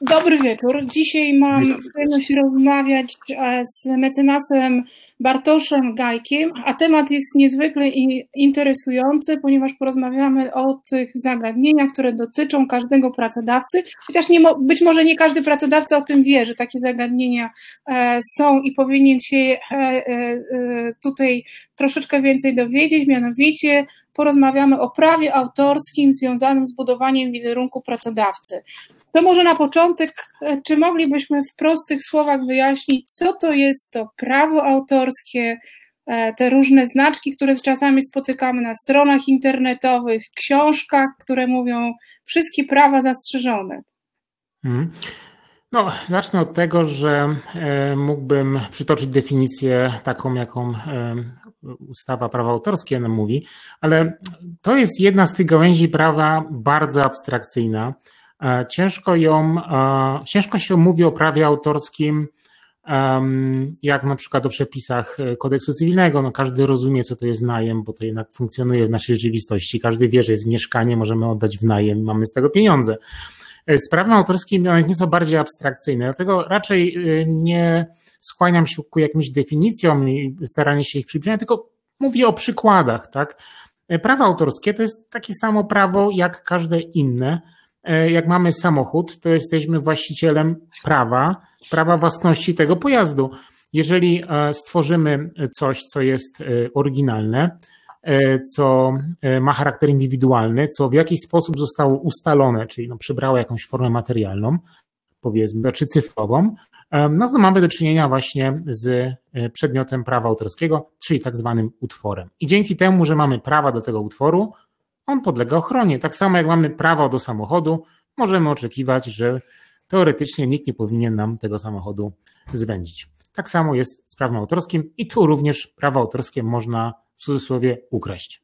Dobry wieczór. Dzisiaj mam przyjemność rozmawiać e, z mecenasem Bartoszem Gajkiem, a temat jest niezwykle interesujący, ponieważ porozmawiamy o tych zagadnieniach, które dotyczą każdego pracodawcy, chociaż nie, być może nie każdy pracodawca o tym wie, że takie zagadnienia e, są i powinien się e, tutaj troszeczkę więcej dowiedzieć, mianowicie porozmawiamy o prawie autorskim związanym z budowaniem wizerunku pracodawcy. To może na początek, czy moglibyśmy w prostych słowach wyjaśnić, co to jest to prawo autorskie, e, te różne znaczki, które czasami spotykamy na stronach internetowych, książkach, które mówią wszystkie prawa zastrzeżone. Hmm. No, zacznę od tego, że e, mógłbym przytoczyć definicję taką, jaką e, ustawa prawa autorskie nam mówi, ale to jest jedna z tych gałęzi prawa bardzo abstrakcyjna. E, ciężko ją, ciężko się mówi o prawie autorskim, jak na przykład o przepisach kodeksu cywilnego. No każdy rozumie, co to jest najem, bo to jednak funkcjonuje w naszej rzeczywistości. Każdy wie, że jest mieszkanie, możemy oddać w najem, mamy z tego pieniądze. E, z prawem autorskim jest nieco bardziej abstrakcyjne, dlatego raczej e, nie skłaniam się ku jakimś definicjom i staranie się ich przybliżać, tylko mówię o przykładach. Tak? E, prawo autorskie to jest takie samo prawo jak każde inne. Jak mamy samochód, to jesteśmy właścicielem prawa, prawa własności tego pojazdu. Jeżeli stworzymy coś, co jest oryginalne, E, co e, ma charakter indywidualny, co w jakiś sposób zostało ustalone, czyli no przybrało jakąś formę materialną, powiedzmy, czy cyfrową, e, no to mamy do czynienia właśnie z przedmiotem prawa autorskiego, czyli tak zwanym utworem. I dzięki temu, że mamy prawa do tego utworu, on podlega ochronie. Tak samo jak mamy prawo do samochodu, możemy oczekiwać, że teoretycznie nikt nie powinien nam tego samochodu zwędzić. Tak samo jest z prawem autorskim i tu również prawo autorskie można w cudzysłowie ukraść.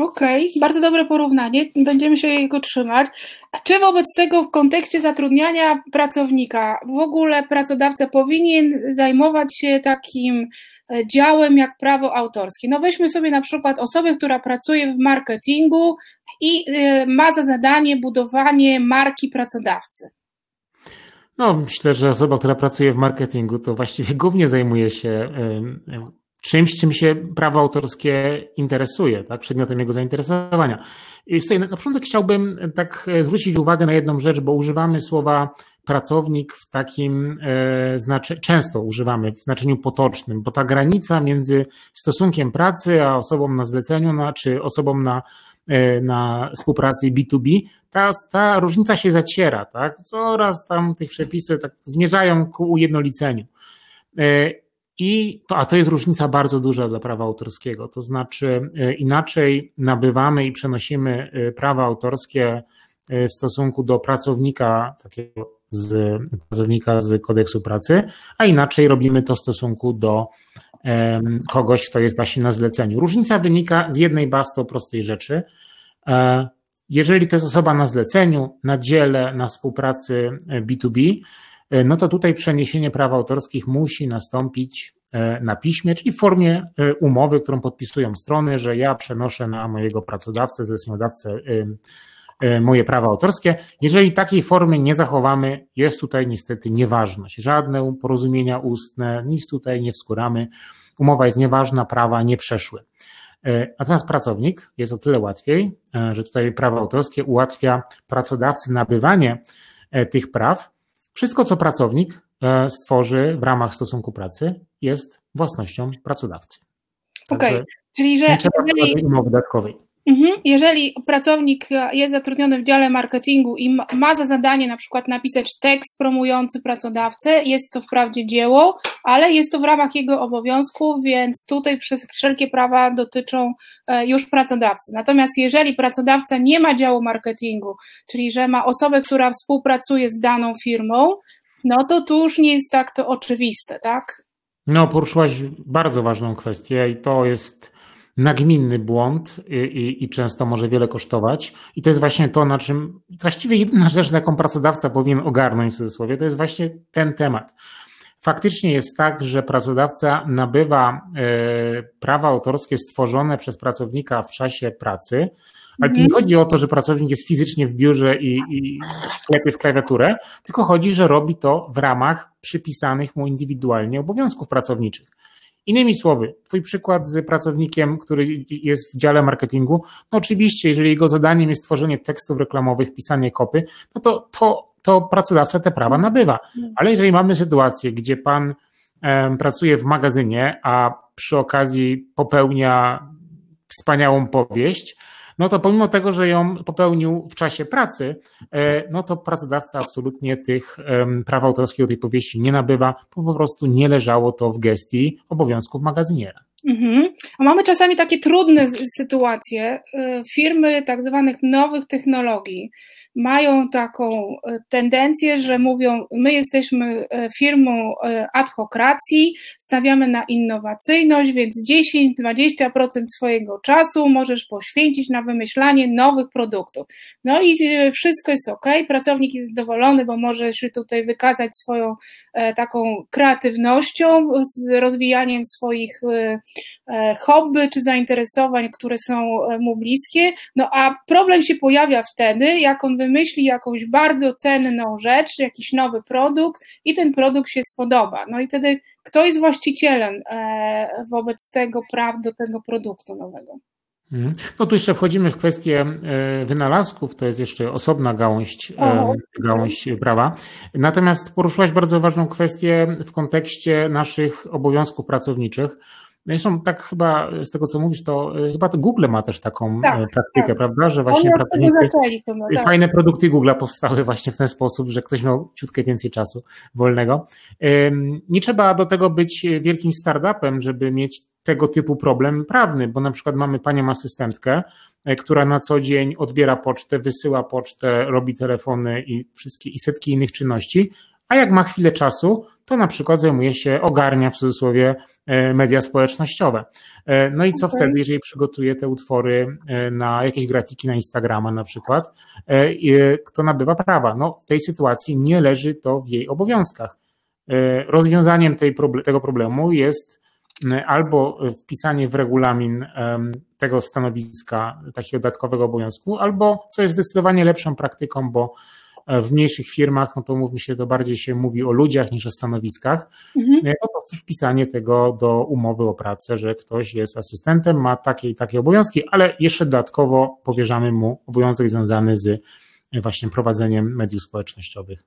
Okej, okay, bardzo dobre porównanie, będziemy się jego trzymać. A czy wobec tego w kontekście zatrudniania pracownika w ogóle pracodawca powinien zajmować się takim działem jak prawo autorskie? No weźmy sobie na przykład osobę, która pracuje w marketingu i e, ma za zadanie budowanie marki pracodawcy. No, myślę, że osoba, która pracuje w marketingu, to właściwie głównie zajmuje się czymś, czym się prawo autorskie interesuje, tak, przedmiotem jego zainteresowania. I sobie na początek chciałbym tak e, zwrócić uwagę na jedną rzecz, bo używamy słowa pracownik w takim e, znaczeniu, często używamy w znaczeniu potocznym, bo ta granica między stosunkiem pracy a osobą na zleceniu, na, czy osobą na, e, na współpracy B2B, ta, ta różnica się zaciera, tak? Coraz tam tych przepisy tak zmierzają ku ujednoliceniu. I to, a to jest różnica bardzo duża dla prawa autorskiego. To znaczy, e, inaczej nabywamy i przenosimy e, prawa autorskie e, w stosunku do pracownika, takiego z pracownika z kodeksu pracy, a inaczej robimy to w stosunku do kogoś, kto jest właśnie na zleceniu. Różnica wynika z jednej bardzo prostej rzeczy. Jeżeli to jest osoba na zleceniu, na dziele, na współpracy B2B, E, no to tutaj przeniesienie praw autorskich musi nastąpić e, na piśmie, czyli w formie e, umowy, którą podpisują strony, że ja przenoszę na mojego pracodawcę, zleceniodawcę moje prawa autorskie. Jeżeli takiej formy nie zachowamy, jest tutaj niestety nieważność. Żadne porozumienia ustne, nic tutaj nie wskóramy. Umowa jest nieważna, prawa nie przeszły. Natomiast pracownik jest o tyle łatwiej, że tutaj prawo autorskie ułatwia pracodawcy nabywanie tych praw, wszystko, co pracownik e, stworzy w ramach stosunku pracy, jest własnością pracodawcy. Okej, okay. czyli że. Nie trzeba jeżeli... umowy dodatkowej. Mhm. Jeżeli pracownik jest zatrudniony w dziale marketingu i ma za zadanie na przykład napisać tekst promujący pracodawcę, jest to wprawdzie dzieło, ale jest to w ramach jego obowiązków, więc tutaj wszelkie prawa dotyczą e, już pracodawcy. Natomiast jeżeli pracodawca nie ma działu marketingu, czyli że ma osobę, która współpracuje z daną firmą, no to tu już nie jest tak to oczywiste, tak? No, poruszyłaś bardzo ważną kwestię i to jest nagminny błąd i, i, i, często może wiele kosztować. I to jest właśnie to, na czym właściwie jedyna rzecz, na jaką pracodawca powinien ogarnąć w cudzysłowie, to jest właśnie ten temat. Faktycznie jest tak, że pracodawca nabywa e, prawa autorskie stworzone przez pracownika w czasie pracy, Ale tu nie mhm. chodzi o to, że pracownik jest fizycznie w biurze i, i klepie w klawiaturę, tylko chodzi, że robi to w ramach przypisanych mu indywidualnie obowiązków pracowniczych. Innymi słowy, Twój przykład z pracownikiem, który jest w dziale marketingu, no oczywiście, jeżeli jego zadaniem jest tworzenie tekstów reklamowych, pisanie kopy, no to, to, to pracodawca te prawa nabywa. Ale jeżeli mamy sytuację, gdzie Pan pracuje w magazynie, a przy okazji popełnia wspaniałą powieść, no to pomimo tego, że ją popełnił w czasie pracy, e, no to pracodawca absolutnie tych praw autorskich tej powieści nie nabywa, bo po prostu nie leżało to w gestii obowiązków magazyniera. Mhm. A mamy czasami takie trudne sytuacje. E, firmy tak zwanych nowych technologii, mają taką e, tendencję, że mówią, my jesteśmy e, firmą e, adhokracji, stawiamy na innowacyjność, więc 10-20% swojego czasu możesz poświęcić na wymyślanie nowych produktów. No i wszystko jest ok, pracownik jest zadowolony, bo może się tutaj wykazać swoją taką kreatywnością, z rozwijaniem swoich hobby czy zainteresowań, które są mu bliskie. No a problem się pojawia wtedy, jak on wymyśli jakąś bardzo cenną rzecz, jakiś nowy produkt i ten produkt się spodoba. No i wtedy kto jest właścicielem e, wobec tego praw do tego produktu nowego? Mhm. No tu jeszcze wchodzimy w kwestię e, wynalazków, to jest jeszcze osobna gałąź, o, gałąź prawa. Natomiast poruszyłaś bardzo ważną kwestię w kontekście naszych obowiązków pracowniczych. Zresztą tak chyba z tego co mówisz, to y, chyba to Google ma też taką y, tak, praktykę, tak. prawda? Że właśnie pracownicy, tak. fajne produkty Google powstały właśnie w ten sposób, że ktoś miał ciutkę więcej czasu wolnego. Nie trzeba do tego być wielkim startupem, żeby mieć tego typu problem prawny, bo na przykład mamy panią asystentkę, e, która na co dzień odbiera pocztę, wysyła pocztę, robi telefony i wszystkie i setki innych czynności, a jak ma chwilę czasu, to na przykład zajmuje się, ogarnia w cudzysłowie e, media społecznościowe. E, no i co okay. wtedy, jeżeli przygotuje te utwory e, na jakieś grafiki na Instagrama na przykład, kto nabywa prawa? No w tej sytuacji nie leży to w jej obowiązkach. Rozwiązaniem tej, tego problemu jest albo wpisanie w regulamin tego stanowiska takiego dodatkowego obowiązku, albo co jest zdecydowanie lepszą praktyką, bo w mniejszych firmach, no to mówmy się, to bardziej się mówi o ludziach niż o stanowiskach. Mhm. E, po prostu wpisanie tego do umowy o pracę, że ktoś jest asystentem, ma takie i takie obowiązki, ale jeszcze dodatkowo powierzamy mu obowiązek związany z e, właśnie prowadzeniem mediów społecznościowych.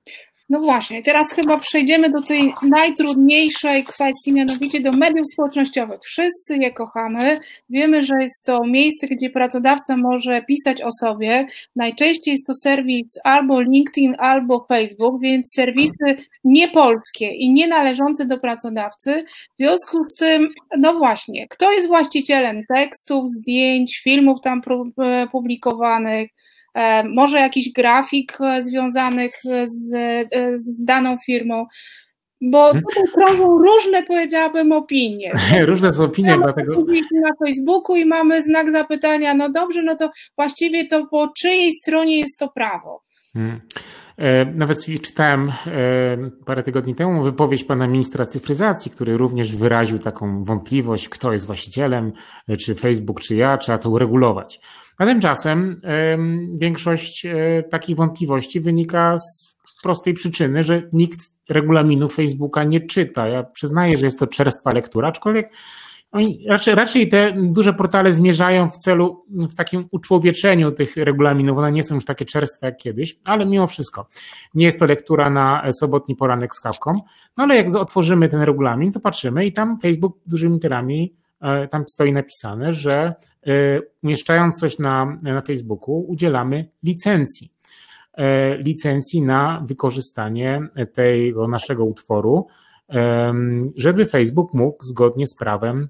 No właśnie, teraz chyba przejdziemy do tej najtrudniejszej kwestii, mianowicie do mediów społecznościowych. Wszyscy je kochamy. Wiemy, że jest to miejsce, gdzie pracodawca może pisać o sobie. Najczęściej jest to serwis albo LinkedIn, albo Facebook, więc serwisy niepolskie i nie należące do pracodawcy. W związku z tym, no właśnie, kto jest właścicielem tekstów, zdjęć, filmów tam publikowanych, E, może jakiś grafik e, związanych z, e, z daną firmą. Bo mhm. tutaj krążą różne, powiedziałabym, opinie. różne są opinie, mamy dlatego. Na Facebooku i mamy znak zapytania, no dobrze, no to właściwie to po czyjej stronie jest to prawo? Hmm. Nawet czytałem parę tygodni temu wypowiedź pana ministra cyfryzacji, który również wyraził taką wątpliwość, kto jest właścicielem, czy Facebook, czy ja, trzeba to uregulować. A tymczasem większość e, takich wątpliwości wynika z prostej przyczyny, że nikt regulaminu Facebooka nie czyta. Ja przyznaję, że jest to czerstwa lektura, aczkolwiek raczej, raczej te duże portale zmierzają w celu, w takim uczłowieczeniu tych regulaminów. One nie są już takie czerstwe jak kiedyś, ale mimo wszystko nie jest to lektura na sobotni poranek z kawką. No ale jak otworzymy ten regulamin, to patrzymy i tam Facebook dużymi literami tam stoi napisane, że e, umieszczając coś na, na Facebooku, udzielamy licencji. E, licencji na wykorzystanie tego naszego utworu, żeby Facebook mógł zgodnie z prawem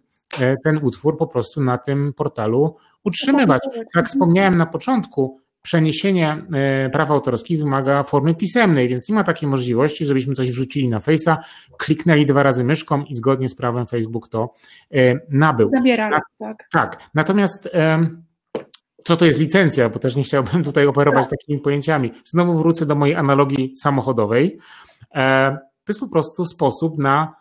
ten utwór po prostu na tym portalu utrzymywać. Jak wspomniałem na początku, przeniesienie e, praw autorskich wymaga formy pisemnej, więc nie ma takiej możliwości, żebyśmy coś wrzucili na Face'a, kliknęli dwa razy myszką i zgodnie z prawem Facebook to e, nabył. Zabieramy, tak. Tak. Natomiast co to jest licencja, bo też nie chciałbym tutaj operować tak. takimi pojęciami. Znowu wrócę do mojej analogii samochodowej. E, to jest po prostu sposób na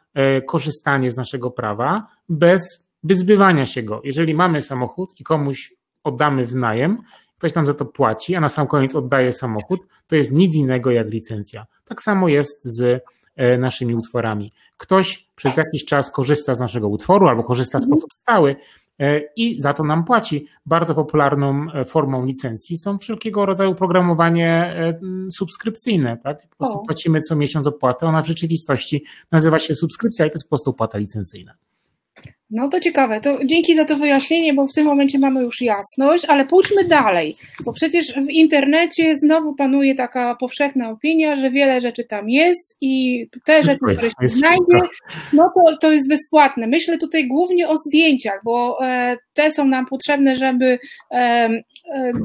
korzystanie z naszego prawa bez wyzbywania się go. Jeżeli mamy samochód i komuś oddamy w najem ktoś nam za to płaci, a na sam koniec oddaje samochód, to jest nic innego jak licencja. Tak samo jest z e, naszymi utworami. Ktoś przez jakiś czas korzysta z naszego utworu albo korzysta w mhm. sposób stały e, i za to nam płaci. Bardzo popularną e, formą licencji są wszelkiego rodzaju programowanie subskrypcyjne. Tak? Po prostu płacimy co miesiąc opłatę, ona w rzeczywistości nazywa się subskrypcja i to jest po prostu opłata licencyjna. No to ciekawe. To dzięki za to wyjaśnienie, bo w tym momencie mamy już jasność, ale pójdźmy dalej, bo przecież w internecie znowu panuje taka powszechna opinia, że wiele rzeczy tam jest i te rzeczy, które się znajdzie, no to, to jest bezpłatne. Myślę tutaj głównie o zdjęciach, bo e, te są nam potrzebne, żeby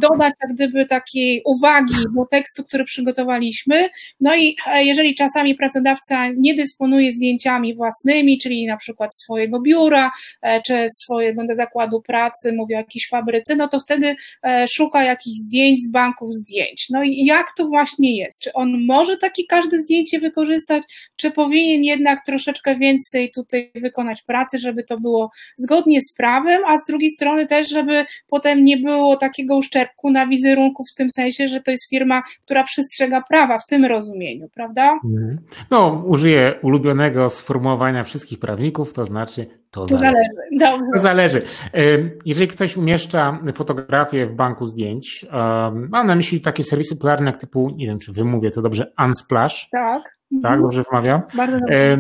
dodać jak gdyby takiej uwagi do tekstu, który przygotowaliśmy. No i jeżeli czasami pracodawca nie dysponuje zdjęciami własnymi, czyli na przykład swojego biura, E, czy swojego zakładu pracy, mówi o jakiejś fabryce, no to wtedy e, szuka jakichś zdjęć z banków zdjęć. No i jak to właśnie jest? Czy on może takie każde zdjęcie wykorzystać, czy powinien jednak troszeczkę więcej tutaj wykonać pracy, żeby to było zgodnie z prawem, a z drugiej strony też, żeby potem nie było takiego uszczerbku na wizerunku w tym sensie, że to jest firma, która przestrzega prawa w tym rozumieniu, prawda? Mhm. No, użyję ulubionego sformułowania wszystkich prawników, to znaczy to, to zależy. zależy. To zależy. Jeżeli ktoś umieszcza fotografię w banku zdjęć, mam na myśli takie serwisy popularne jak typu, nie wiem czy wymówię to dobrze, Unsplash. Tak. Tak, mhm. dobrze wymawiam? Bardzo dobrze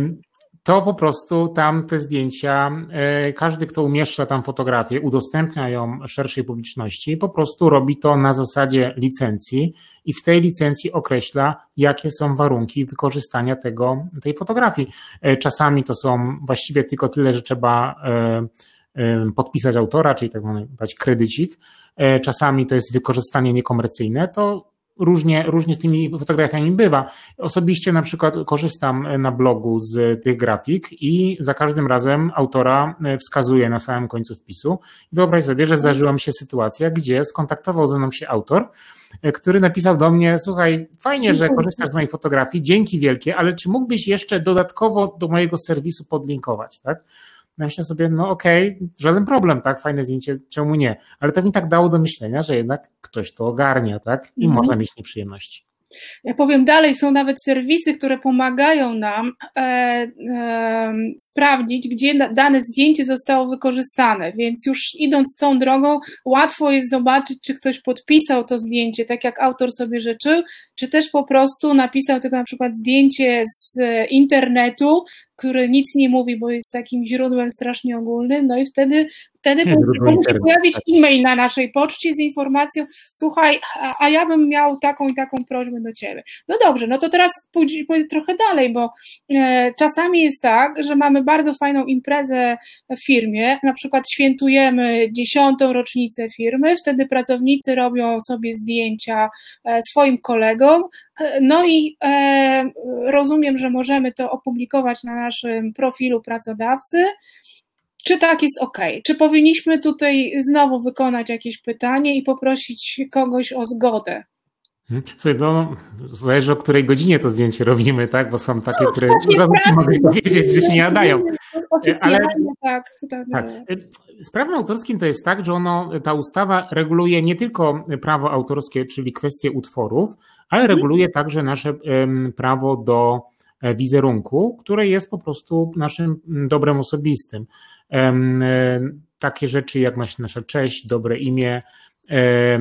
to po prostu tam te zdjęcia, e, każdy, kto umieszcza tam fotografię, udostępnia ją szerszej publiczności, po prostu robi to na zasadzie licencji i w tej licencji określa, jakie są warunki wykorzystania tego, tej fotografii. E, czasami to są właściwie tylko tyle, że trzeba e, podpisać autora, czyli tak dać kredycik. Czasami to jest wykorzystanie niekomercyjne, to różnie, różnie z tymi fotografiami bywa. Osobiście na przykład korzystam na blogu z tych grafik i za każdym razem autora e, wskazuje na samym końcu wpisu. Wyobraź sobie, że zdarzyła mi się sytuacja, gdzie skontaktował ze mną się autor, e, który napisał do mnie: Słuchaj, fajnie, że korzystasz z mojej fotografii, dzięki wielkie, ale czy mógłbyś jeszcze dodatkowo do mojego serwisu podlinkować, tak? Myślę sobie, no okej, okay, żaden problem, tak, fajne zdjęcie, czemu nie? Ale to mi tak dało do myślenia, że jednak ktoś to ogarnia, tak, i mm. można mieć nieprzyjemności. Ja powiem dalej, są nawet serwisy, które pomagają nam e, e, sprawdzić, gdzie dane zdjęcie zostało wykorzystane, więc już idąc tą drogą, łatwo jest zobaczyć, czy ktoś podpisał to zdjęcie, tak jak autor sobie życzył, czy też po prostu napisał tylko na przykład zdjęcie z internetu, który nic nie mówi, bo jest takim źródłem strasznie ogólnym, no i wtedy Wtedy może się pojawić e-mail na naszej poczcie z informacją, słuchaj, a, a, ja bym miał taką i taką prośbę do ciebie. No dobrze, no to teraz pójdę, pójdę trochę dalej, bo e, czasami jest tak, że mamy bardzo fajną imprezę w firmie, na przykład świętujemy dziesiątą rocznicę firmy, wtedy pracownicy robią sobie zdjęcia e, swoim kolegom, e, no i e, rozumiem, że możemy to opublikować na naszym profilu pracodawcy, czy tak jest ok? Czy powinniśmy tutaj znowu wykonać jakieś pytanie i poprosić kogoś o zgodę? Hmm? Słuchaj, no, zależy o której godzinie to zdjęcie robimy, tak? Bo są takie, no, które mogę powiedzieć, że się nie nadają. Ale tak, tak. tak. Z prawem autorskim to jest tak, że ono, ta ustawa reguluje nie tylko prawo autorskie, czyli kwestie utworów, ale mhm. reguluje także nasze prawo do e, wizerunku, które jest po prostu naszym dobrem osobistym. E, takie rzeczy jak nasza cześć, dobre imię,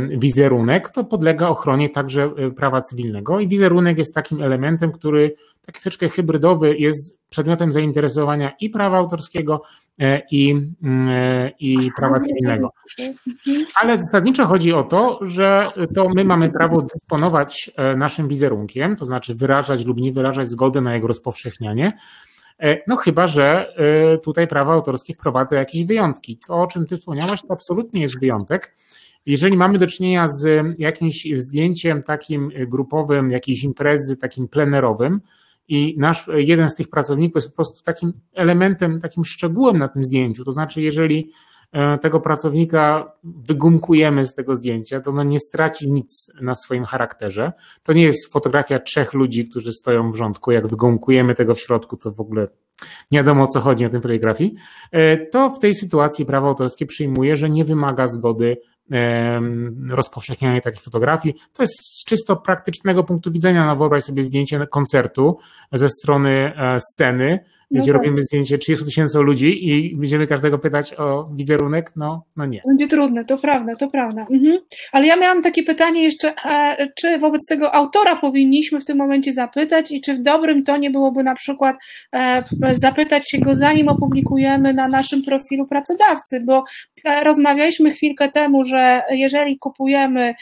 wizerunek, to podlega ochronie także e, prawa cywilnego i wizerunek jest takim elementem, który taki troszeczkę hybrydowy jest przedmiotem zainteresowania i prawa autorskiego e, i, mm, i prawa cywilnego. Ale zasadniczo chodzi o to, że to my mamy prawo dysponować naszym wizerunkiem, to znaczy wyrażać lub nie wyrażać zgody na jego rozpowszechnianie, E, no chyba, że e, tutaj prawa autorskie wprowadza jakieś wyjątki. To, o czym ty wspomniałaś, to absolutnie jest wyjątek. Jeżeli mamy do czynienia z jakimś zdjęciem takim grupowym, jakiejś imprezy, takim plenerowym, i nasz jeden z tych pracowników jest po prostu takim elementem, takim szczegółem na tym zdjęciu. To znaczy, jeżeli E, tego pracownika wygumkujemy z tego zdjęcia, to nie straci nic na swoim charakterze. To nie jest fotografia trzech ludzi, którzy stoją w rządku. Jak wygumkujemy tego w środku, to w ogóle nie wiadomo o co chodzi na tym fotografii. E, to w tej sytuacji prawo autorskie przyjmuje, że nie wymaga zgody rozpowszechnianie takich fotografii. To jest z czysto praktycznego punktu widzenia, no wyobraź sobie zdjęcie koncertu ze strony e, sceny, no gdzie tak. robimy zdjęcie 30 tysięcy ludzi i będziemy każdego pytać o wizerunek, no, no nie. Będzie trudne, to prawda, to prawda. Mhm. Ale ja miałam takie pytanie jeszcze, e, czy wobec tego autora powinniśmy w tym momencie zapytać i czy w dobrym tonie byłoby na przykład e, zapytać się go zanim opublikujemy na naszym profilu pracodawcy, bo e, rozmawialiśmy chwilkę temu, że jeżeli kupujemy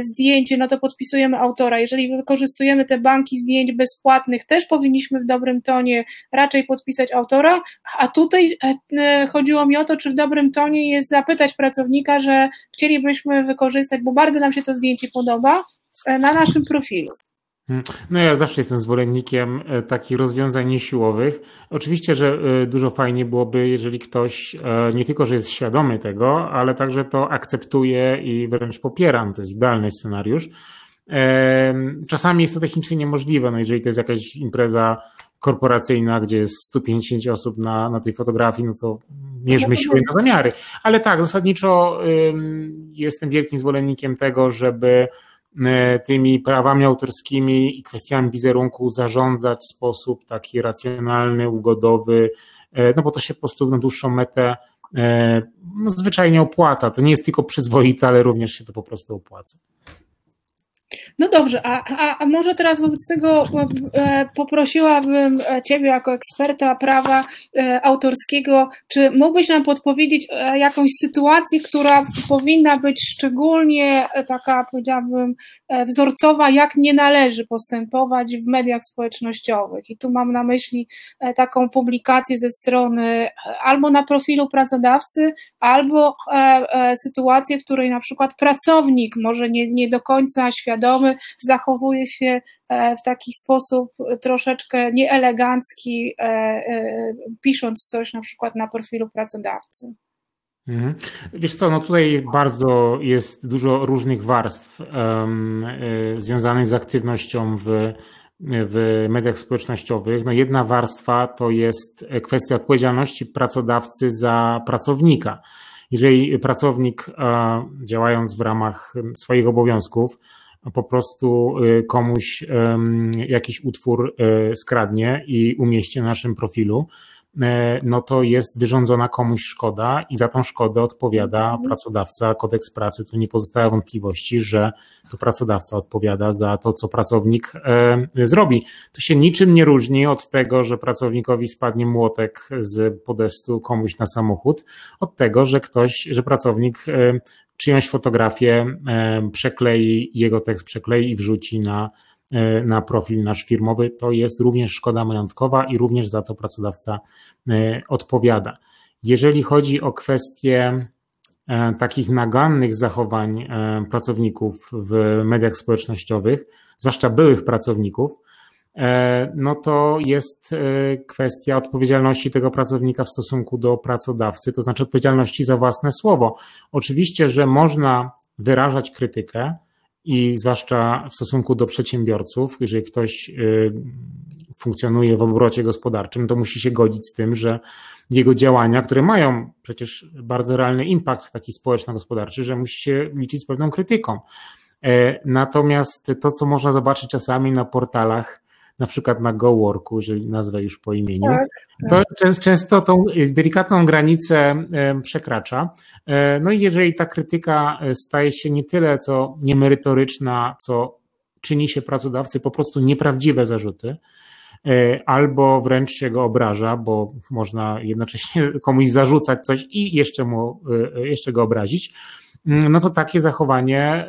zdjęcie, no to podpisujemy autora. Jeżeli wykorzystujemy te banki zdjęć bezpłatnych, też powinniśmy w dobrym tonie raczej podpisać autora, a tutaj e, e, chodziło mi o to, czy w dobrym tonie jest zapytać pracownika, że chcielibyśmy wykorzystać, bo bardzo nam się to zdjęcie podoba, e, na naszym profilu. Hmm. No ja zawsze jestem zwolennikiem takich rozwiązań niesiłowych. Oczywiście, że dużo fajnie byłoby, jeżeli ktoś nie tylko, że jest świadomy tego, ale także to akceptuje i wręcz popiera. No to jest idealny scenariusz. Czasami jest to technicznie niemożliwe, no jeżeli to jest jakaś impreza korporacyjna, gdzie jest 150 osób na, na tej fotografii, no to mierzmy siły na zamiary. Ale tak, zasadniczo jestem wielkim zwolennikiem tego, żeby y, tymi prawami autorskimi i kwestiami wizerunku zarządzać w sposób taki racjonalny, ugodowy, y, no bo to się po prostu na dłuższą metę y, no, zwyczajnie opłaca. To nie jest tylko przyzwoite, ale również się to po prostu opłaca. No dobrze, a, a, może teraz wobec tego e, poprosiłabym Ciebie jako eksperta prawa e, autorskiego, czy mógłbyś nam podpowiedzieć e, jakąś sytuację, która powinna być szczególnie taka, powiedziałabym, wzorcowa, jak nie należy postępować w mediach społecznościowych. I tu mam na myśli taką publikację ze strony albo na profilu pracodawcy, albo sytuację, w której na przykład pracownik może nie, nie do końca świadomy, zachowuje się e, w taki sposób troszeczkę nieelegancki, e, e, pisząc coś na przykład na profilu pracodawcy. Mhm. Wiesz co, no tutaj bardzo jest dużo różnych warstw um, związanych z aktywnością w, w mediach społecznościowych. No jedna warstwa to jest kwestia odpowiedzialności pracodawcy za pracownika. Jeżeli pracownik działając w ramach swoich obowiązków po prostu y, komuś jakiś utwór y, skradnie i umieści na naszym profilu, no to jest wyrządzona komuś szkoda i za tą szkodę odpowiada mhm. pracodawca, kodeks pracy. Tu nie pozostała wątpliwości, że to pracodawca odpowiada za to, co pracownik e, zrobi. To się niczym nie różni od tego, że pracownikowi spadnie młotek z podestu komuś na samochód, od tego, że ktoś, że pracownik e, czyjąś fotografię e, przeklei, jego tekst przeklei i wrzuci na, e, na profil nasz firmowy, to jest również szkoda majątkowa i również za to pracodawca e, odpowiada. Jeżeli chodzi o kwestie takich nagannych zachowań pracowników w mediach społecznościowych, zwłaszcza byłych pracowników, E, no to jest e, kwestia odpowiedzialności tego pracownika w stosunku do pracodawcy, to znaczy odpowiedzialności za własne słowo. Oczywiście, że można wyrażać krytykę i zwłaszcza w stosunku do przedsiębiorców, jeżeli ktoś e, funkcjonuje w obrocie gospodarczym, to musi się godzić z tym, że jego działania, które mają przecież bardzo realny impact taki społeczno-gospodarczy, że musi się liczyć z pewną krytyką. Natomiast to, co można zobaczyć czasami na portalach, na przykład na GoWorku, jeżeli nazwę już po imieniu, tak, to tak. często tą delikatną granicę przekracza. E, no i jeżeli ta krytyka staje się nie tyle co niemerytoryczna, co czyni się pracodawcy po prostu nieprawdziwe zarzuty, albo wręcz się go obraża, bo można jednocześnie komuś zarzucać coś i jeszcze, mu, jeszcze go obrazić, mm, no to takie zachowanie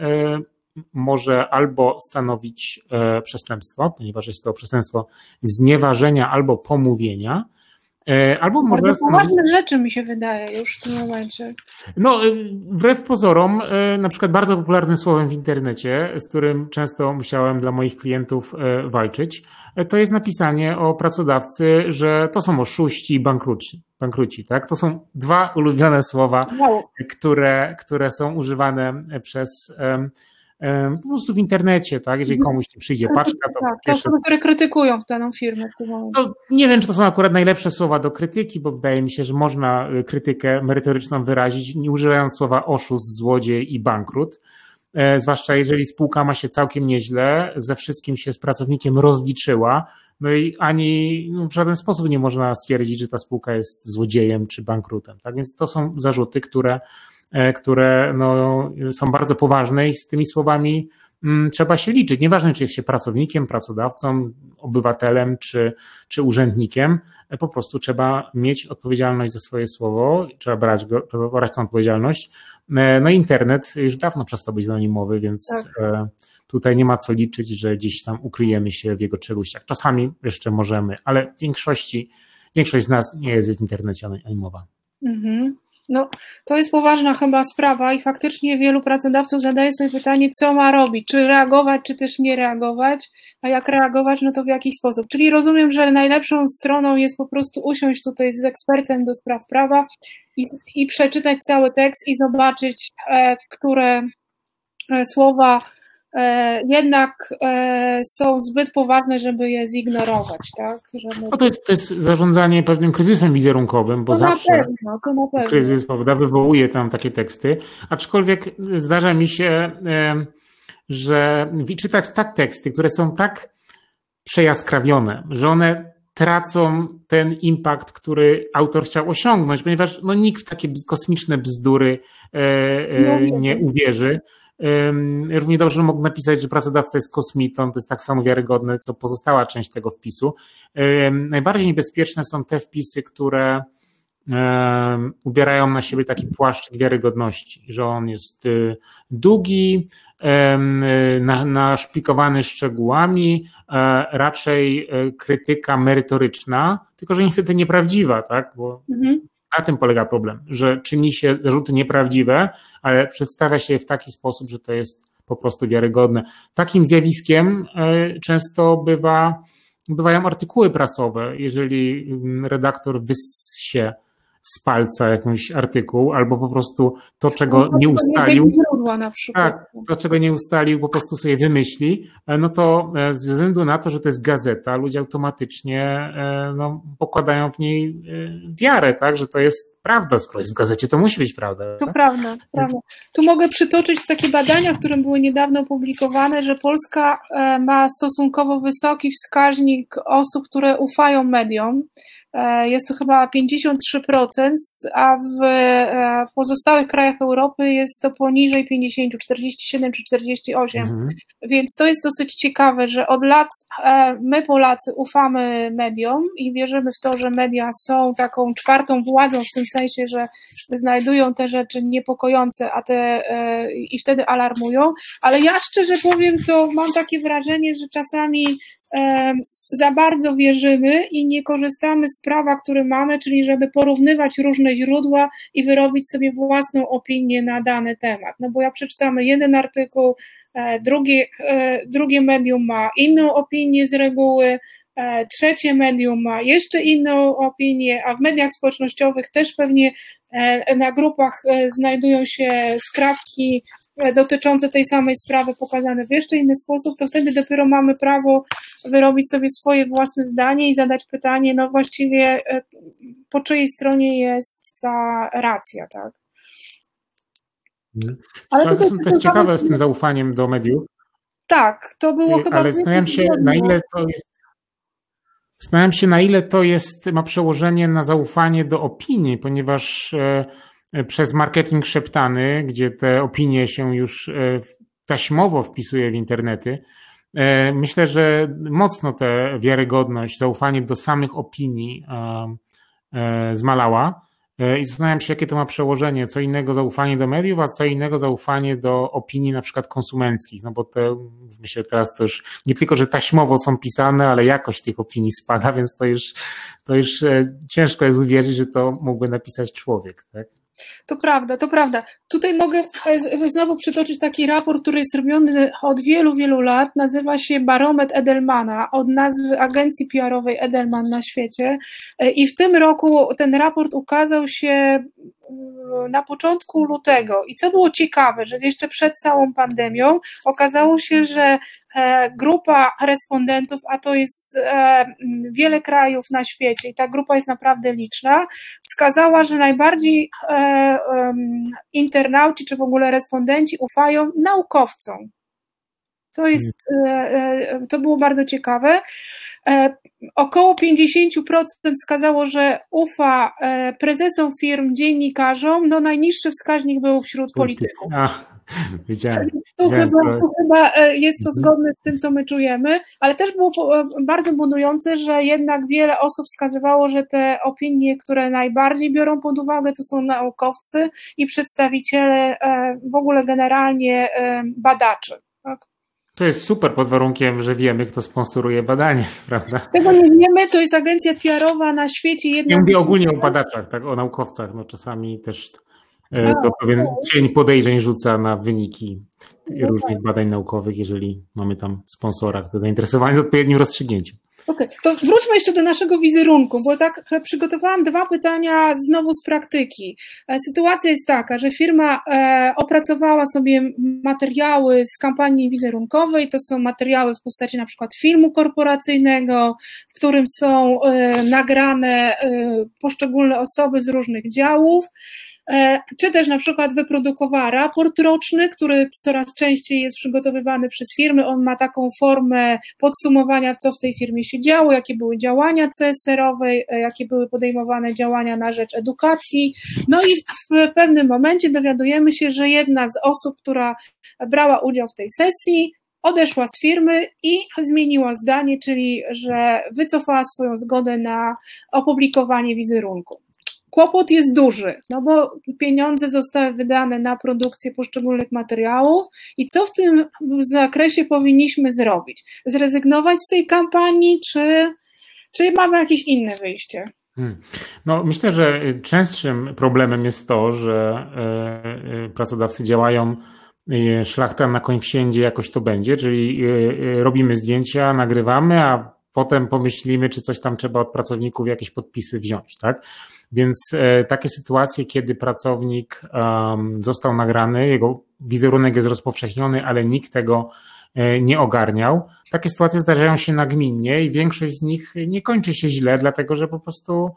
może albo stanowić e, przestępstwo, ponieważ jest to przestępstwo znieważenia albo pomówienia, e, Albo może stanowić... poważne rzeczy mi się wydaje już w tym momencie. No, e, wbrew pozorom, na przykład bardzo popularnym słowem w internecie, z którym często musiałem dla moich klientów walczyć, to jest napisanie o pracodawcy, że to są oszuści i bankruci. bankruci tak? To są dwa ulubione słowa, wow. które, które są używane przez po prostu w internecie, tak? Jeżeli mhm. komuś nie przyjdzie paczka, to. Tak, pierwsze... osoby, które krytykują daną firmę w momencie. No, nie wiem, czy to są akurat najlepsze słowa do krytyki, bo wydaje mi się, że można y, krytykę merytoryczną wyrazić, nie używając słowa oszust, złodziej i bankrut. E, zwłaszcza jeżeli spółka ma się całkiem nieźle, ze wszystkim się z pracownikiem rozliczyła, no i ani no w żaden sposób nie można stwierdzić, że ta spółka jest złodziejem czy bankrutem. Tak więc to są zarzuty, które E, które no, są bardzo poważne i z tymi słowami mm, trzeba się liczyć. Nieważne, czy jest się pracownikiem, pracodawcą, obywatelem czy, czy urzędnikiem, e, po prostu trzeba mieć odpowiedzialność za swoje słowo, trzeba brać, go, brać tą odpowiedzialność. E, no internet już dawno przestał być anonimowy, więc tak. tutaj nie ma co liczyć, że gdzieś tam ukryjemy się w jego czeluściach. Czasami jeszcze możemy, ale w większości, większość z nas nie jest w internecie anonimowa. Mhm. No, to jest poważna chyba sprawa i faktycznie wielu pracodawców zadaje sobie pytanie, co ma robić, czy reagować, czy też nie reagować, a jak reagować, no to w jaki sposób. Czyli rozumiem, że najlepszą stroną jest po prostu usiąść tutaj z ekspertem do spraw prawa i, i przeczytać cały tekst i zobaczyć, e, które e, słowa jednak e, są zbyt poważne, żeby je zignorować. Tak? Żeby... No to, jest, to jest zarządzanie pewnym kryzysem wizerunkowym, bo to zawsze pewno, to kryzys prawda, wywołuje tam takie teksty, aczkolwiek zdarza mi się, że czytać tak teksty, które są tak przejaskrawione, że one tracą ten impact, który autor chciał osiągnąć, ponieważ no, nikt w takie kosmiczne bzdury e, no nie uwierzy. Równie dobrze mógł napisać, że pracodawca jest kosmitą, to jest tak samo wiarygodne, co pozostała część tego wpisu. Najbardziej niebezpieczne są te wpisy, które ubierają na siebie taki płaszczyk wiarygodności, że on jest y, długi, naszpikowany szczegółami, e, raczej e, krytyka merytoryczna, tylko że niestety nieprawdziwa, tak? Bo mhm. Na tym polega problem, że czyni się zarzuty nieprawdziwe, ale przedstawia się je w taki sposób, że to jest po prostu wiarygodne. Takim zjawiskiem e, często bywa, bywają artykuły prasowe. Jeżeli mm, redaktor wyssie z palca jakąś artykuł, albo po prostu to, czego nie ustalił. Tak, to, czego nie ustalił, po prostu sobie wymyśli, e, no to e, ze względu na to, że to jest gazeta, ludzie automatycznie e, no, pokładają w niej wiarę, tak, że to jest prawda, skoro jest w gazecie, to musi być prawda. To prawda, prawda. Tu mogę przytoczyć takie badania, które były niedawno opublikowane, że Polska ma stosunkowo wysoki wskaźnik osób, które ufają mediom. E, jest to chyba 53%, a w, e, w pozostałych krajach Europy jest to poniżej 50, 47 czy 48. Mhm. Więc to jest dosyć ciekawe, że od lat e, my Polacy ufamy mediom i wierzymy w to, że media są taką czwartą władzą w tym sensie, że znajdują te rzeczy niepokojące, a te i wtedy alarmują. Ale ja szczerze powiem, to mam takie wrażenie, że czasami za bardzo wierzymy i nie korzystamy z prawa, które mamy, czyli żeby porównywać różne źródła i wyrobić sobie własną opinię na dany temat. No bo jak przeczytamy jeden artykuł, e, drugie, e, drugie medium ma inną opinię z reguły, e, trzecie medium ma jeszcze inną opinię, a w mediach społecznościowych też pewnie na grupach znajdują się skrawki dotyczące tej samej sprawy pokazane w jeszcze inny sposób, to wtedy dopiero mamy prawo wyrobić sobie swoje własne zdanie i zadać pytanie, no właściwie e, po czyjej stronie jest ta racja, tak? Ale to jest też ciekawe z tym zaufaniem do mediów. Tak, to było chyba. Ale zastanawiam się, na ile to jest. Zastanawiam się, na ile to jest, ma przełożenie na zaufanie do opinii, ponieważ e, przez marketing szeptany, gdzie te opinie się już e, taśmowo wpisuje w internety, e, myślę, że mocno tę wiarygodność, zaufanie do samych opinii e, zmalała. I zastanawiam się, jakie to ma przełożenie. Co innego zaufanie do mediów, a co innego zaufanie do opinii na przykład konsumenckich. No bo te, myślę teraz to już nie tylko, że taśmowo są pisane, ale jakość tych opinii spada, więc to już, to już ciężko jest uwierzyć, że to mógłby napisać człowiek. Tak? To prawda, to prawda. Tutaj mogę e, znowu przytoczyć taki raport, który jest robiony od wielu, wielu lat. Nazywa się Barometr Edelmana, od nazwy agencji PR-owej Edelman na świecie. E, I w tym roku ten raport ukazał się na początku lutego. I co było ciekawe, że jeszcze przed całą pandemią okazało się, że e, grupa respondentów, a to jest e, wiele krajów na świecie i ta grupa jest naprawdę liczna, wskazała, że najbardziej internauci czy w ogóle respondenci ufają naukowcom. To, jest, to było bardzo ciekawe. E, około 50% wskazało, że ufa e, prezesom firm, dziennikarzom, no najniższy wskaźnik był wśród polityków. Ach, widziałem. Tu, chyba, tu chyba e, jest to mhm. zgodne z tym, co my czujemy, ale też było bardzo budujące, że jednak wiele osób wskazywało, że te opinie, które najbardziej biorą pod uwagę, to są naukowcy i przedstawiciele w ogóle generalnie badaczy. To jest super pod warunkiem, że wiemy, kto sponsoruje badanie, prawda? Tego nie wiemy, to jest agencja PR-owa na świecie. Jedna ja mówię ogólnie o badaczach, tak, o naukowcach. No czasami też e, to pewien cień podejrzeń rzuca na wyniki no różnych tak. badań naukowych, jeżeli mamy tam sponsora, kto zainteresowany z odpowiednim rozstrzygnięciem. Okej, okay. to wróćmy jeszcze do naszego wizerunku, bo tak przygotowałam dwa pytania znowu z praktyki. E, sytuacja jest taka, że firma e, opracowała sobie materiały z kampanii wizerunkowej, to są materiały w postaci na przykład filmu korporacyjnego, w którym są e, nagrane poszczególne osoby z różnych działów, E, czy też na przykład wyprodukowała raport roczny, który coraz częściej jest przygotowywany przez firmy. On ma taką formę podsumowania, co w tej firmie się działo, jakie były działania CSR-owe, e, jakie były podejmowane działania na rzecz edukacji. No i w pewnym momencie dowiadujemy się, że jedna z osób, która brała udział w tej sesji, odeszła z firmy i zmieniła zdanie, czyli że wycofała swoją zgodę na opublikowanie wizerunku. Kłopot jest duży, no bo pieniądze zostały wydane na produkcję poszczególnych materiałów i co w tym zakresie powinniśmy zrobić? Zrezygnować z tej kampanii, czy, czy mamy jakieś inne wyjście? Hmm. No, myślę, że częstszym problemem jest to, że e, e, pracodawcy działają e, szlachta na koń wsiędzie, jakoś to będzie, czyli robimy zdjęcia, nagrywamy, a potem pomyślimy, czy coś tam trzeba od pracowników jakieś podpisy wziąć, tak? Więc e, takie sytuacje, kiedy pracownik został nagrany, jego wizerunek jest rozpowszechniony, ale nikt tego e, nie ogarniał. Takie sytuacje zdarzają się nagminnie i większość z nich nie kończy się źle, dlatego że po prostu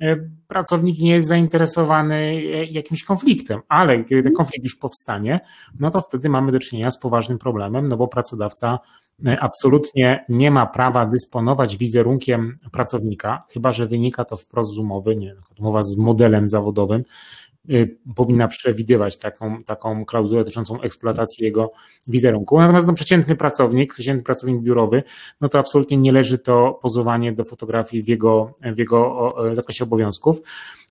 e, pracownik nie jest zainteresowany jakimś konfliktem, ale kiedy ten konflikt już powstanie, no to wtedy mamy do czynienia z poważnym problemem, no bo pracodawca absolutnie nie ma prawa dysponować wizerunkiem pracownika, chyba że wynika to wprost z umowy, nie, umowa z modelem zawodowym, y, powinna przewidywać taką, taką klauzulę dotyczącą eksploatacji jego wizerunku. Natomiast no, przeciętny pracownik, przeciętny pracownik biurowy, no to absolutnie nie leży to pozowanie do fotografii w jego, w jego zakresie obowiązków.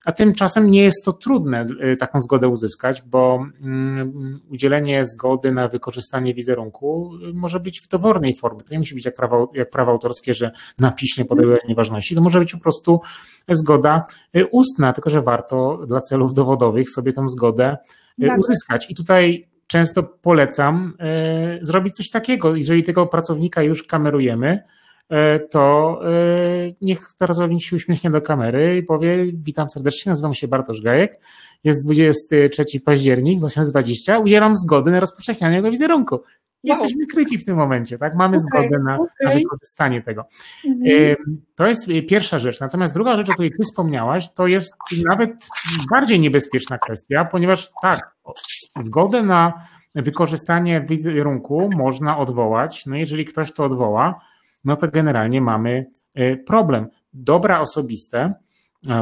A tymczasem nie jest to trudne y, taką zgodę uzyskać, bo mm, udzielenie zgody na wykorzystanie wizerunku y, może być w dowolnej formie. To nie musi być jak prawo, jak prawo autorskie, że na piśmie podaje nieważności. To może być po prostu zgoda y, ustna, tylko że warto dla celów dowodowych sobie tą zgodę uzyskać. I tutaj często polecam zrobić coś takiego. Jeżeli tego pracownika już kamerujemy, to e, niech pracownik się uśmiechnie do kamery i powie: Witam serdecznie, nazywam się Bartosz Gajek. Jest 23 październik 2020. Udzielam zgody na rozpowszechnianie jego wizerunku. Jesteśmy kryci w tym momencie, tak? Mamy okay, zgodę na, okay. na, wykorzystanie tego. Mhm. To jest pierwsza rzecz. Natomiast druga rzecz, o której ty wspomniałaś, to jest nawet bardziej niebezpieczna kwestia, ponieważ tak, zgodę na wykorzystanie wizerunku można odwołać. No jeżeli ktoś to odwoła, no to generalnie mamy e, problem. Dobra osobiste,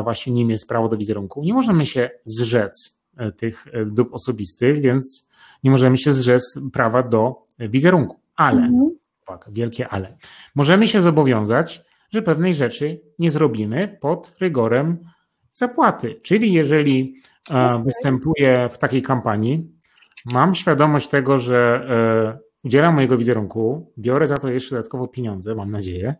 właśnie nim jest prawo do wizerunku, nie możemy się zrzec e, tych e, dóbr osobistych, więc nie możemy się zrzec prawa do wizerunku. Ale, mhm. uwaga, wielkie ale, możemy się zobowiązać, że pewnej rzeczy nie zrobimy pod rygorem zapłaty. Czyli jeżeli okay. występuję w takiej kampanii, mam świadomość tego, że udzielam mojego wizerunku, biorę za to jeszcze dodatkowo pieniądze, mam nadzieję,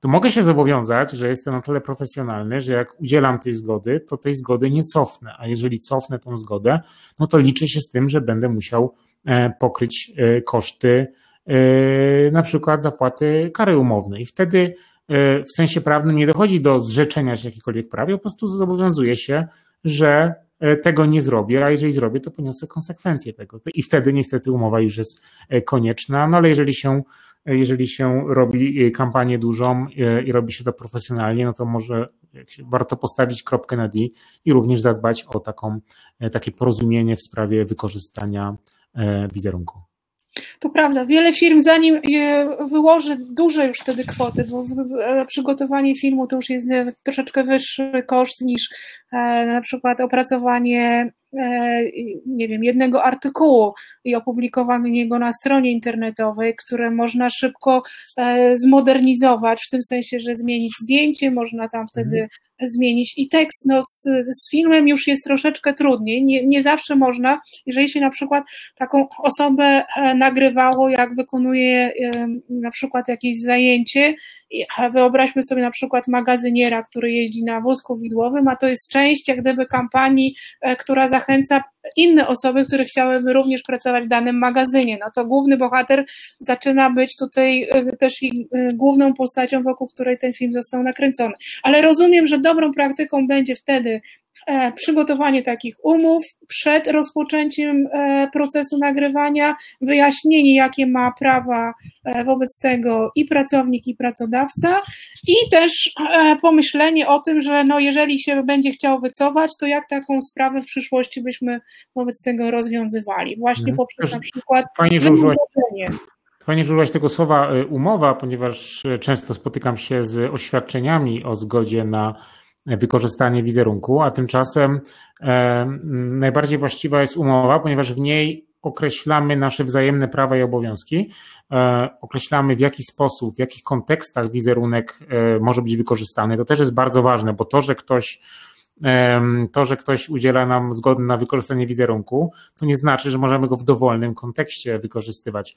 to mogę się zobowiązać, że jestem na tyle profesjonalny, że jak udzielam tej zgody, to tej zgody nie cofnę, a jeżeli cofnę tą zgodę, no to liczę się z tym, że będę musiał e, pokryć e, koszty e, na przykład zapłaty kary umownej. Wtedy w sensie prawnym nie dochodzi do zrzeczenia się jakichkolwiek praw, po prostu zobowiązuję się że tego nie zrobię, a jeżeli zrobię, to poniosę konsekwencje tego. I wtedy niestety umowa już jest konieczna, no ale jeżeli się, jeżeli się robi kampanię dużą i robi się to profesjonalnie, no to może warto postawić kropkę na D i również zadbać o taką, takie porozumienie w sprawie wykorzystania wizerunku. To prawda, wiele firm zanim wyłoży duże już wtedy kwoty, bo przygotowanie filmu to już jest troszeczkę wyższy koszt niż e, na przykład opracowanie e, nie wiem, jednego artykułu i opublikowanie go na stronie internetowej, które można szybko e, zmodernizować, w tym sensie, że zmienić zdjęcie, można tam wtedy mhm zmienić. I tekst no, z, z filmem już jest troszeczkę trudniej. Nie, nie zawsze można, jeżeli się na przykład taką osobę e, nagrywało, jak wykonuje e, na przykład jakieś zajęcie, wyobraźmy sobie na przykład magazyniera, który jeździ na wózku widłowym, a to jest część jak gdyby kampanii, e, która zachęca inne osoby, które chciałyby również pracować w danym magazynie. No to główny bohater zaczyna być tutaj też i główną postacią, wokół której ten film został nakręcony. Ale rozumiem, że dobrą praktyką będzie wtedy E, przygotowanie takich umów przed rozpoczęciem e, procesu nagrywania, wyjaśnienie, jakie ma prawa e, wobec tego i pracownik, i pracodawca, i też pomyślenie o tym, że no jeżeli się będzie chciał wycofać, to jak taką sprawę w przyszłości byśmy wobec tego rozwiązywali, właśnie mhm. poprzez na przykład Fajnie, że użyłaś, Fajnie, że użyłaś tego słowa umowa, ponieważ często spotykam się z oświadczeniami o zgodzie na wykorzystanie wizerunku, a tymczasem e, najbardziej właściwa jest umowa, ponieważ w niej określamy nasze wzajemne prawa i obowiązki, e, określamy w jaki sposób, w jakich kontekstach wizerunek e, może być wykorzystany. To też jest bardzo ważne, bo to, że ktoś to, że ktoś udziela nam zgody na wykorzystanie wizerunku, to nie znaczy, że możemy go w dowolnym kontekście wykorzystywać.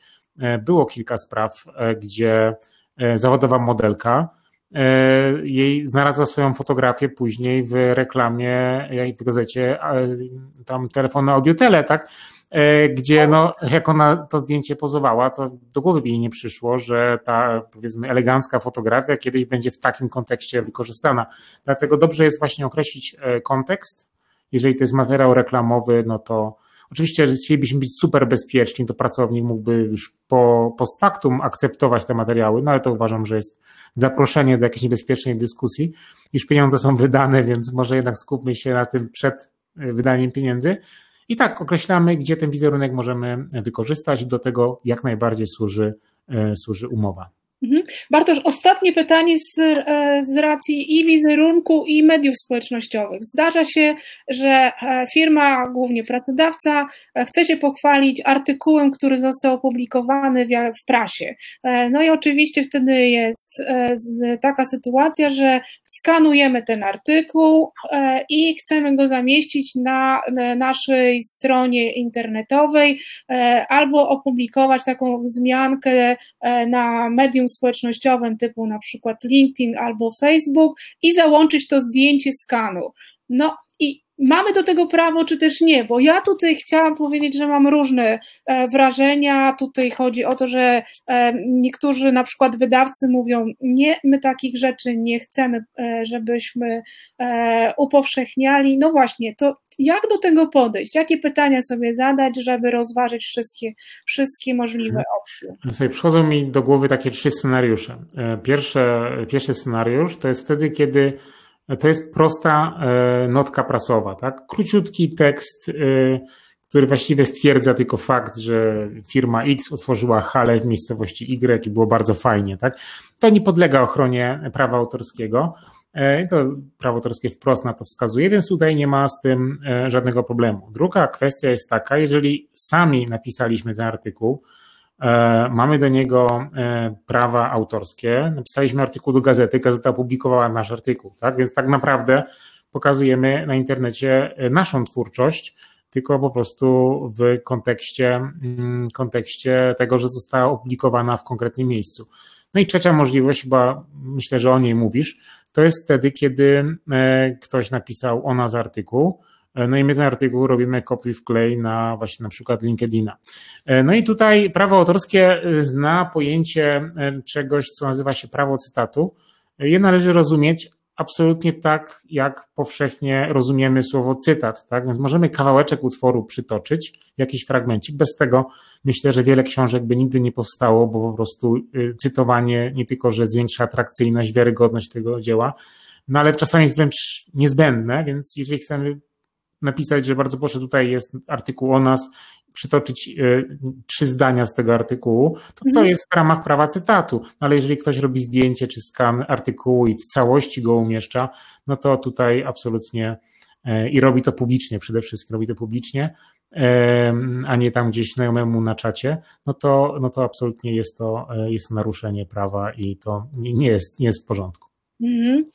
Było kilka spraw, gdzie zawodowa modelka jej znalazła swoją fotografię później w reklamie, jak w gazecie, tam telefonu audiotele, tak? E, gdzie no, jak ona to zdjęcie pozowała, to do głowy jej nie przyszło, że ta powiedzmy elegancka fotografia kiedyś będzie w takim kontekście wykorzystana. Dlatego dobrze jest właśnie określić e, kontekst. Jeżeli to jest materiał reklamowy, no to Oczywiście, że chcielibyśmy być super bezpieczni, to pracownik mógłby już po post factum akceptować te materiały, no ale to uważam, że jest zaproszenie do jakiejś niebezpiecznej dyskusji. Już pieniądze są wydane, więc może jednak skupmy się na tym przed e, wydaniem pieniędzy. I tak określamy, gdzie ten wizerunek możemy wykorzystać. Do tego jak najbardziej służy, e, służy umowa. Mhm. Bartosz, ostatnie pytanie z, e, z racji i wizerunku, i mediów społecznościowych. Zdarza się, że e, firma, głównie pracodawca, e, chce się pochwalić artykułem, który został opublikowany w, prasie. No i oczywiście wtedy jest taka sytuacja, że skanujemy ten artykuł i chcemy go zamieścić na naszej stronie internetowej albo opublikować taką wzmiankę na medium społecznościowym typu na przykład LinkedIn albo Facebook i załączyć to zdjęcie skanu. No i mamy do tego prawo, czy też nie, bo ja tutaj chciałam powiedzieć, że mam różne e, wrażenia. Tutaj chodzi o to, że e, niektórzy na przykład wydawcy mówią, nie, my takich rzeczy nie chcemy, e, żebyśmy upowszechniali. No właśnie, to jak do tego podejść? Jakie pytania sobie zadać, żeby rozważyć wszystkie, wszystkie możliwe mhm. opcje? Sobie przychodzą mi do głowy takie trzy scenariusze. Pierwsze, pierwszy scenariusz to jest wtedy, kiedy to jest prosta e, notka prasowa, tak? Króciutki tekst, e, który właściwie stwierdza tylko fakt, że firma X otworzyła halę w miejscowości Y i było bardzo fajnie, tak? To nie podlega ochronie prawa autorskiego. E, to prawo autorskie wprost na to wskazuje, więc tutaj nie ma z tym żadnego problemu. Druga kwestia jest taka, jeżeli sami napisaliśmy ten artykuł, E, mamy do niego e, prawa autorskie. Napisaliśmy artykuł do gazety, gazeta opublikowała nasz artykuł, tak? Więc tak naprawdę pokazujemy na internecie e, naszą twórczość, tylko po prostu w kontekście, mm, kontekście tego, że została opublikowana w konkretnym miejscu. No i trzecia możliwość, chyba myślę, że o niej mówisz, to jest wtedy, kiedy ktoś napisał o nas artykuł, E, no i my ten artykuł robimy kopiuj wklej na właśnie na przykład LinkedIna. E, no i tutaj prawo autorskie e, zna pojęcie czegoś, co nazywa się prawo cytatu. Je należy rozumieć absolutnie tak, jak powszechnie rozumiemy słowo cytat, tak? Więc możemy kawałeczek utworu przytoczyć, jakiś fragmencik. Bez tego myślę, że wiele książek by nigdy nie powstało, bo po prostu y, cytowanie nie tylko, że zwiększa atrakcyjność, wiarygodność tego dzieła, no ale czasami jest wręcz niezbędne, więc jeżeli chcemy napisać, że bardzo proszę, tutaj jest artykuł o nas, przytoczyć y, trzy zdania z tego artykułu, to to mhm. jest w ramach prawa cytatu. No ale jeżeli ktoś robi zdjęcie czy skan artykułu i w całości go umieszcza, no to tutaj absolutnie e, i robi to publicznie przede wszystkim, robi to publicznie, a nie tam gdzieś znajomemu na czacie, no to, no to absolutnie jest to, e, jest to naruszenie prawa i to nie jest, nie jest w porządku. Mhm.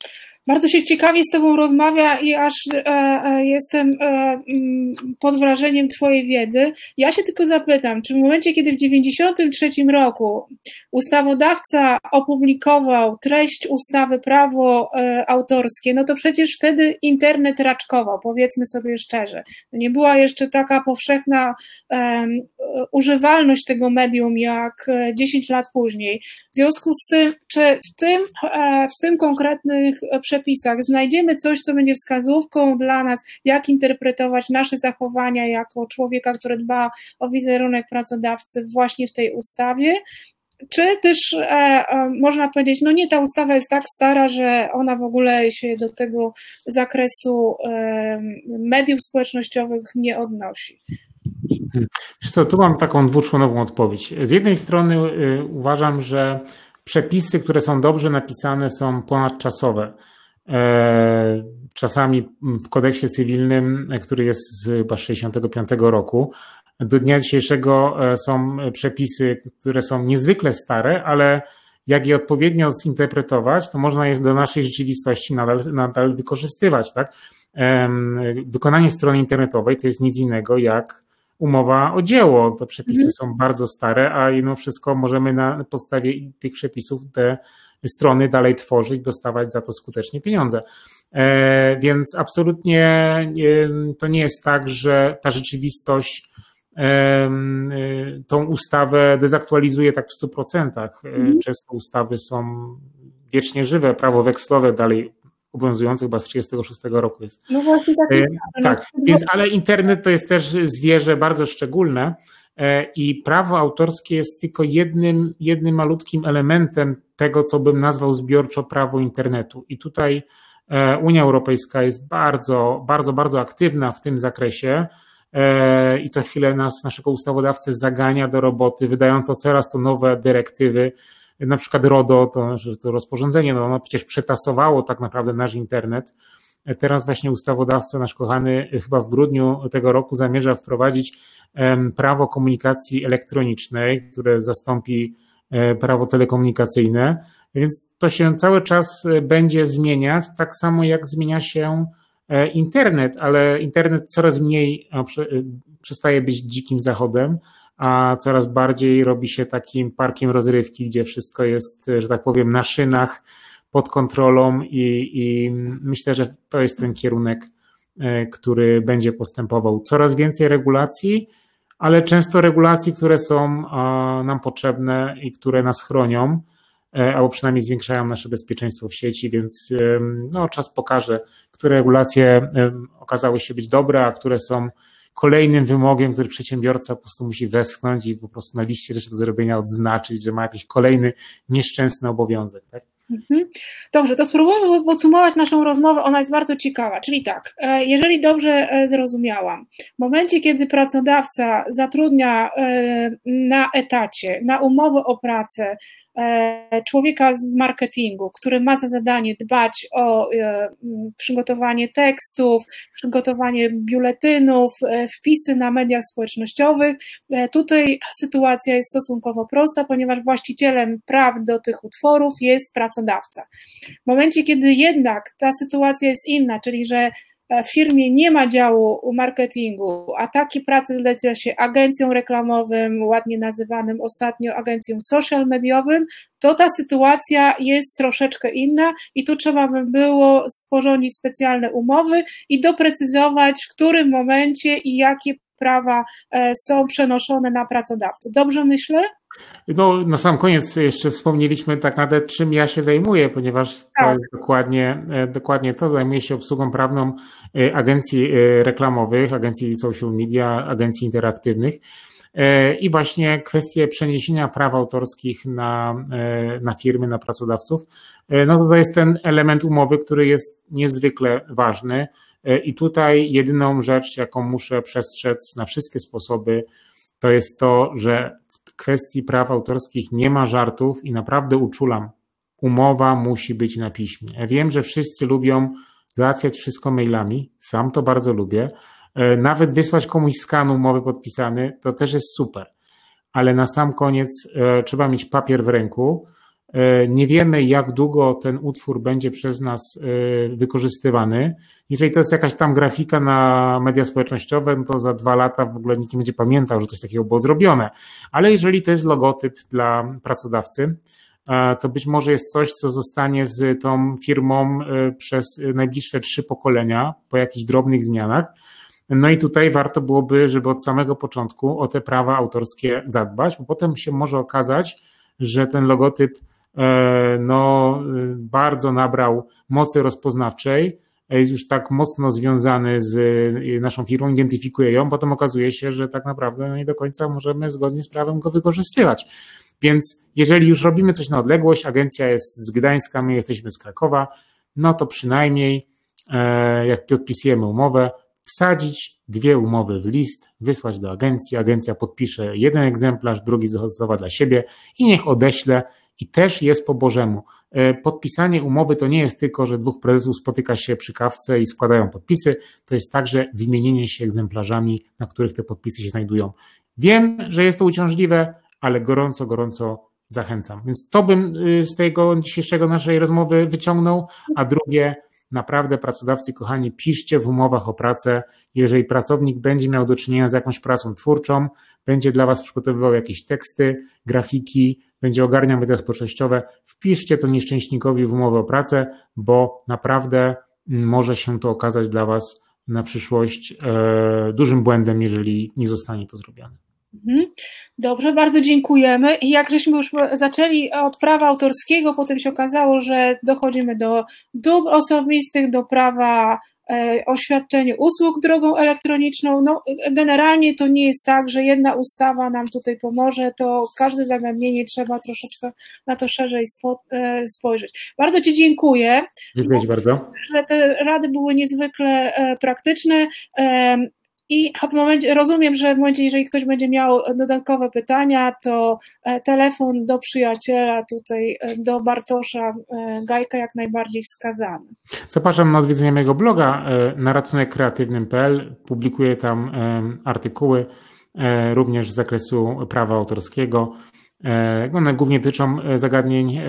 Bardzo się ciekawie z Tobą rozmawia i aż e, e, jestem e, mm, pod wrażeniem Twojej wiedzy. Ja się tylko zapytam, czy w momencie, kiedy w 1993 roku ustawodawca opublikował treść ustawy prawo e, autorskie, no to przecież wtedy internet raczkował, powiedzmy sobie szczerze. Nie była jeszcze taka powszechna e, używalność tego medium jak 10 lat później. W związku z tym, czy w tym, w tym konkretnych przepisach znajdziemy coś, co będzie wskazówką dla nas, jak interpretować nasze zachowania jako człowieka, który dba o wizerunek pracodawcy właśnie w tej ustawie, czy też e, e, można powiedzieć, no nie, ta ustawa jest tak stara, że ona w ogóle się do tego zakresu e, mediów społecznościowych nie odnosi? Wiesz co, tu mam taką dwuczłonową odpowiedź. Z jednej strony y, uważam, że przepisy, które są dobrze napisane, są ponadczasowe. E, czasami w kodeksie cywilnym, który jest z chyba 65 roku, do dnia dzisiejszego e, są przepisy, które są niezwykle stare, ale jak je odpowiednio zinterpretować, to można je do naszej rzeczywistości nadal, nadal wykorzystywać. Tak? Wykonanie strony internetowej to jest nic innego jak umowa o dzieło. Te przepisy mhm. są bardzo stare, a mimo wszystko możemy na podstawie tych przepisów te strony dalej tworzyć, dostawać za to skutecznie pieniądze. E, więc absolutnie to nie jest tak, że ta rzeczywistość e, tą ustawę dezaktualizuje tak w 100%. E, mhm. Często ustawy są wiecznie żywe, prawo wekslowe dalej obowiązujące chyba z 1936 roku jest. No właśnie tak. tak, więc ale internet to jest też zwierzę bardzo szczególne i prawo autorskie jest tylko jednym, jednym malutkim elementem tego, co bym nazwał zbiorczo prawo internetu. I tutaj e, Unia Europejska jest bardzo, bardzo, bardzo aktywna w tym zakresie e, i co chwilę nas, naszego ustawodawcę zagania do roboty, wydając to coraz to nowe dyrektywy, na przykład RODO, to, to rozporządzenie, no ono przecież przetasowało tak naprawdę nasz internet. Teraz właśnie ustawodawca, nasz kochany, chyba w grudniu tego roku zamierza wprowadzić prawo komunikacji elektronicznej, które zastąpi E, prawo telekomunikacyjne, więc to się cały czas e, będzie zmieniać, tak samo jak zmienia się e, internet, ale internet coraz mniej przestaje być dzikim zachodem, a coraz bardziej robi się takim parkiem rozrywki, gdzie wszystko jest, że tak powiem, na szynach, pod kontrolą i, i myślę, że to jest ten kierunek, który będzie postępował. Coraz więcej regulacji, ale często regulacji, które są nam potrzebne i które nas chronią, e, albo przynajmniej zwiększają nasze bezpieczeństwo w sieci, więc no, czas pokaże, które regulacje okazały się być dobre, a które są kolejnym wymogiem, który przedsiębiorca po prostu musi westchnąć i po prostu na liście rzeczy do zrobienia odznaczyć, że ma jakiś kolejny nieszczęsny obowiązek. Tak? Mhm. Dobrze, to spróbujmy podsumować naszą rozmowę, ona jest bardzo ciekawa. Czyli tak, e, jeżeli dobrze e, zrozumiałam, w momencie, kiedy pracodawca zatrudnia e, na etacie, na umowę o pracę człowieka z marketingu, który ma za zadanie dbać o e, przygotowanie tekstów, przygotowanie biuletynów, e, wpisy na mediach społecznościowych. Tutaj sytuacja jest stosunkowo prosta, ponieważ właścicielem praw do tych utworów jest pracodawca. W momencie, kiedy jednak ta sytuacja jest inna, czyli że w firmie nie ma działu marketingu, a takie prace zleca się agencjom reklamowym, ładnie nazywanym ostatnio agencjom social mediowym, to ta sytuacja jest troszeczkę inna i tu trzeba by było sporządzić specjalne umowy i doprecyzować, w którym momencie i jakie prawa e, są przenoszone na pracodawcę. Dobrze myślę? No, na sam koniec jeszcze wspomnieliśmy tak naprawdę, czym ja się zajmuję, ponieważ tak. to jest dokładnie, e, dokładnie to. Zajmuję się obsługą prawną e, agencji e, reklamowych, agencji social media, agencji interaktywnych. I właśnie kwestie przeniesienia praw autorskich na, na firmy, na pracodawców, no to to jest ten element umowy, który jest niezwykle ważny. I tutaj jedyną rzecz, jaką muszę przestrzec na wszystkie sposoby, to jest to, że w kwestii praw autorskich nie ma żartów i naprawdę uczulam. Umowa musi być na piśmie. Ja wiem, że wszyscy lubią załatwiać wszystko mailami, sam to bardzo lubię. E, nawet wysłać komuś skan umowy podpisany, to też jest super. Ale na sam koniec e, trzeba mieć papier w ręku, nie wiemy, jak długo ten utwór będzie przez nas e, wykorzystywany. Jeżeli to jest jakaś tam grafika na media społecznościowe, no to za dwa lata w ogóle nikt nie będzie pamiętał, że coś takiego było zrobione. Ale jeżeli to jest logotyp dla pracodawcy, e, to być może jest coś, co zostanie z tą firmą przez najbliższe trzy pokolenia po jakichś drobnych zmianach. No i tutaj warto byłoby, żeby od samego początku o te prawa autorskie zadbać, bo potem się może okazać, że ten logotyp E, no, bardzo nabrał mocy rozpoznawczej, jest już tak mocno związany z e, naszą firmą, identyfikuje ją, potem okazuje się, że tak naprawdę no nie do końca możemy zgodnie z prawem go wykorzystywać. Więc jeżeli już robimy coś na odległość, agencja jest z Gdańska, my jesteśmy z Krakowa, no to przynajmniej e, jak podpisujemy umowę, wsadzić dwie umowy w list, wysłać do agencji, agencja podpisze jeden egzemplarz, drugi zastosowa dla siebie i niech odeśle i też jest po Bożemu. E, podpisanie umowy to nie jest tylko, że dwóch prezesów spotyka się przy kawce i składają podpisy, to jest także wymienienie się egzemplarzami, na których te podpisy się znajdują. Wiem, że jest to uciążliwe, ale gorąco, gorąco zachęcam. Więc to bym y, z tego dzisiejszego naszej rozmowy wyciągnął, a drugie, naprawdę pracodawcy kochani, piszcie w umowach o pracę, jeżeli pracownik będzie miał do czynienia z jakąś pracą twórczą, będzie dla Was przygotowywał jakieś teksty, grafiki, będzie ogarniał media społecznościowe, wpiszcie to nieszczęśnikowi w umowę o pracę, bo naprawdę może się to okazać dla Was na przyszłość e, dużym błędem, jeżeli nie zostanie to zrobione. Mhm. Dobrze, bardzo dziękujemy. I jak żeśmy już zaczęli od prawa autorskiego, potem się okazało, że dochodzimy do dóbr osobistych, do prawa E, o świadczeniu usług drogą elektroniczną. No, generalnie to nie jest tak, że jedna ustawa nam tutaj pomoże, to każde zagadnienie trzeba troszeczkę na to szerzej e, spojrzeć. Bardzo Ci dziękuję. Dziękuję Ci bardzo. Że te rady były niezwykle e, praktyczne. I w momencie, rozumiem, że w momencie, jeżeli ktoś będzie miał dodatkowe pytania, to e, telefon do przyjaciela, tutaj e, do Bartosza e, Gajka jak najbardziej wskazany. Zapraszam na odwiedzenie mojego bloga na ratunekkreatywnym.pl. Publikuję tam artykuły również z zakresu prawa autorskiego. One głównie dotyczą zagadnień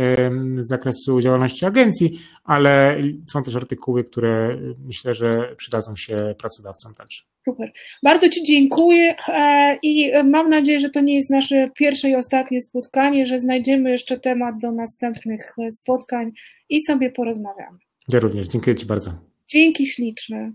z zakresu działalności agencji, ale są też artykuły, które myślę, że przydadzą się pracodawcom także. Super. Bardzo Ci dziękuję i mam nadzieję, że to nie jest nasze pierwsze i ostatnie spotkanie, że znajdziemy jeszcze temat do następnych spotkań i sobie porozmawiamy. Ja również. Dziękuję Ci bardzo. Dzięki śliczne.